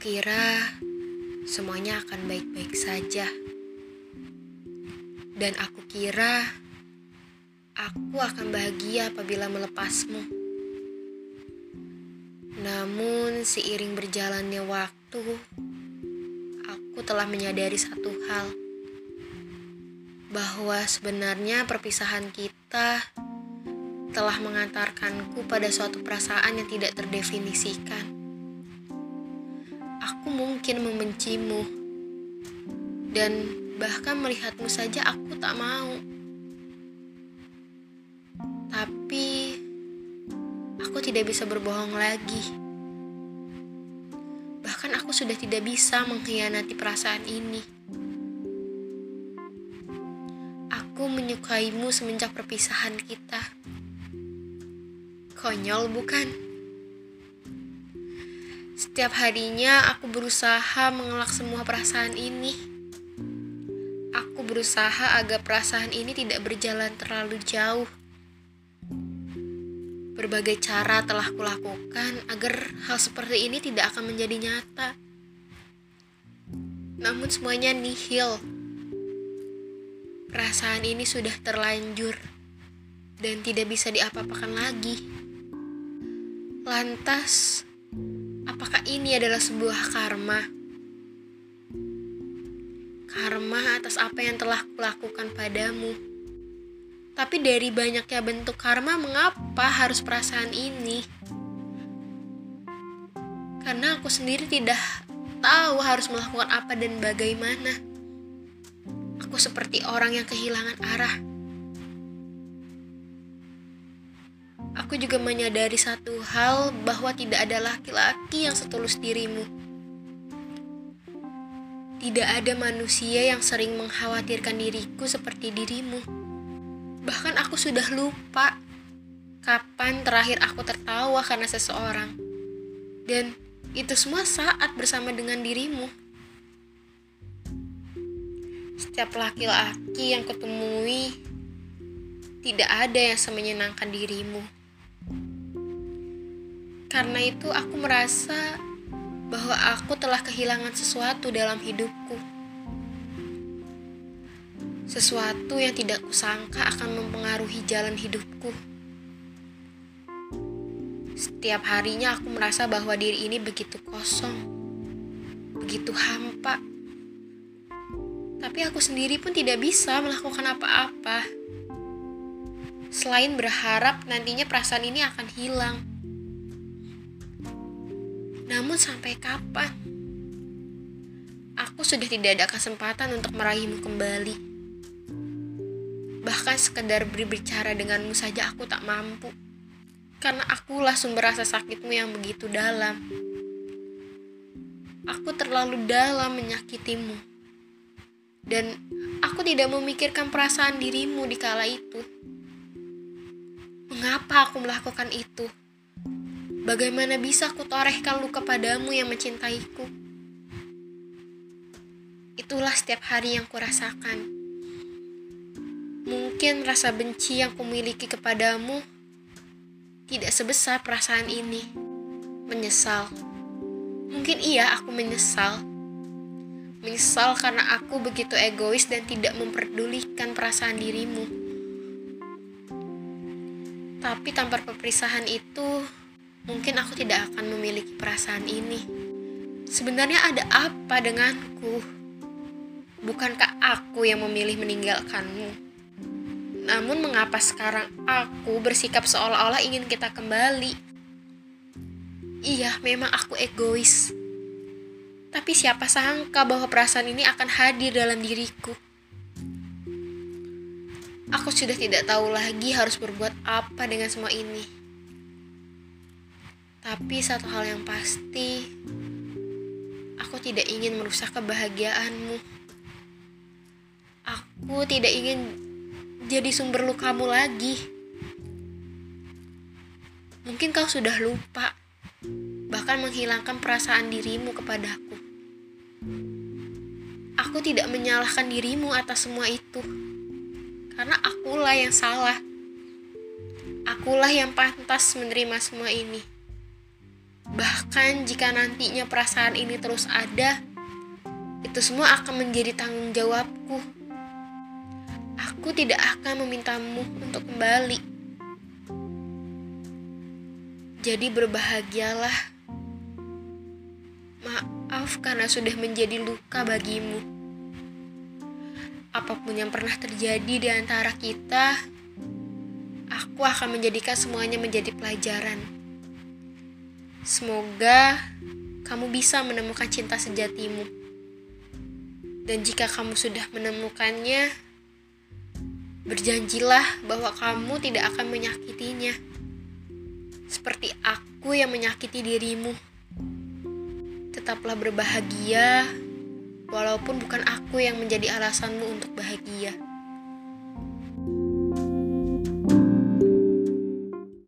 kira semuanya akan baik-baik saja. Dan aku kira aku akan bahagia apabila melepasmu. Namun seiring berjalannya waktu, aku telah menyadari satu hal. Bahwa sebenarnya perpisahan kita telah mengantarkanku pada suatu perasaan yang tidak terdefinisikan aku mungkin membencimu dan bahkan melihatmu saja aku tak mau. Tapi aku tidak bisa berbohong lagi. Bahkan aku sudah tidak bisa mengkhianati perasaan ini. Aku menyukaimu semenjak perpisahan kita. Konyol bukan? Setiap harinya aku berusaha mengelak semua perasaan ini. Aku berusaha agar perasaan ini tidak berjalan terlalu jauh. Berbagai cara telah kulakukan agar hal seperti ini tidak akan menjadi nyata. Namun semuanya nihil. Perasaan ini sudah terlanjur dan tidak bisa diapa-apakan lagi. Lantas, Apakah ini adalah sebuah karma? Karma atas apa yang telah kulakukan padamu. Tapi dari banyaknya bentuk karma, mengapa harus perasaan ini? Karena aku sendiri tidak tahu harus melakukan apa dan bagaimana. Aku seperti orang yang kehilangan arah. Aku juga menyadari satu hal bahwa tidak ada laki-laki yang setulus dirimu. Tidak ada manusia yang sering mengkhawatirkan diriku seperti dirimu. Bahkan aku sudah lupa kapan terakhir aku tertawa karena seseorang. Dan itu semua saat bersama dengan dirimu. Setiap laki-laki yang kutemui tidak ada yang semenyenangkan dirimu. Karena itu aku merasa bahwa aku telah kehilangan sesuatu dalam hidupku. Sesuatu yang tidak kusangka akan mempengaruhi jalan hidupku. Setiap harinya aku merasa bahwa diri ini begitu kosong, begitu hampa. Tapi aku sendiri pun tidak bisa melakukan apa-apa. Selain berharap nantinya perasaan ini akan hilang. Namun sampai kapan? Aku sudah tidak ada kesempatan untuk meraihmu kembali. Bahkan sekedar berbicara denganmu saja aku tak mampu. Karena akulah sumber rasa sakitmu yang begitu dalam. Aku terlalu dalam menyakitimu. Dan aku tidak memikirkan perasaan dirimu di kala itu. Mengapa aku melakukan itu? Bagaimana bisa aku torehkan luka padamu yang mencintaiku? Itulah setiap hari yang kurasakan. Mungkin rasa benci yang kumiliki kepadamu tidak sebesar perasaan ini. Menyesal. Mungkin iya aku menyesal. Menyesal karena aku begitu egois dan tidak memperdulikan perasaan dirimu. Tapi tanpa perpisahan itu, mungkin aku tidak akan memiliki perasaan ini. Sebenarnya ada apa denganku? Bukankah aku yang memilih meninggalkanmu? Namun mengapa sekarang aku bersikap seolah-olah ingin kita kembali? Iya, memang aku egois. Tapi siapa sangka bahwa perasaan ini akan hadir dalam diriku? Aku sudah tidak tahu lagi harus berbuat apa dengan semua ini. Tapi satu hal yang pasti, aku tidak ingin merusak kebahagiaanmu. Aku tidak ingin jadi sumber lukamu lagi. Mungkin kau sudah lupa, bahkan menghilangkan perasaan dirimu kepadaku. Aku tidak menyalahkan dirimu atas semua itu, karena akulah yang salah. Akulah yang pantas menerima semua ini. Bahkan jika nantinya perasaan ini terus ada, itu semua akan menjadi tanggung jawabku. Aku tidak akan memintamu untuk kembali. Jadi berbahagialah. Maaf karena sudah menjadi luka bagimu. Apa pun yang pernah terjadi di antara kita, aku akan menjadikan semuanya menjadi pelajaran. Semoga kamu bisa menemukan cinta sejatimu. Dan jika kamu sudah menemukannya, berjanjilah bahwa kamu tidak akan menyakitinya. Seperti aku yang menyakiti dirimu. Tetaplah berbahagia, walaupun bukan aku yang menjadi alasanmu untuk bahagia.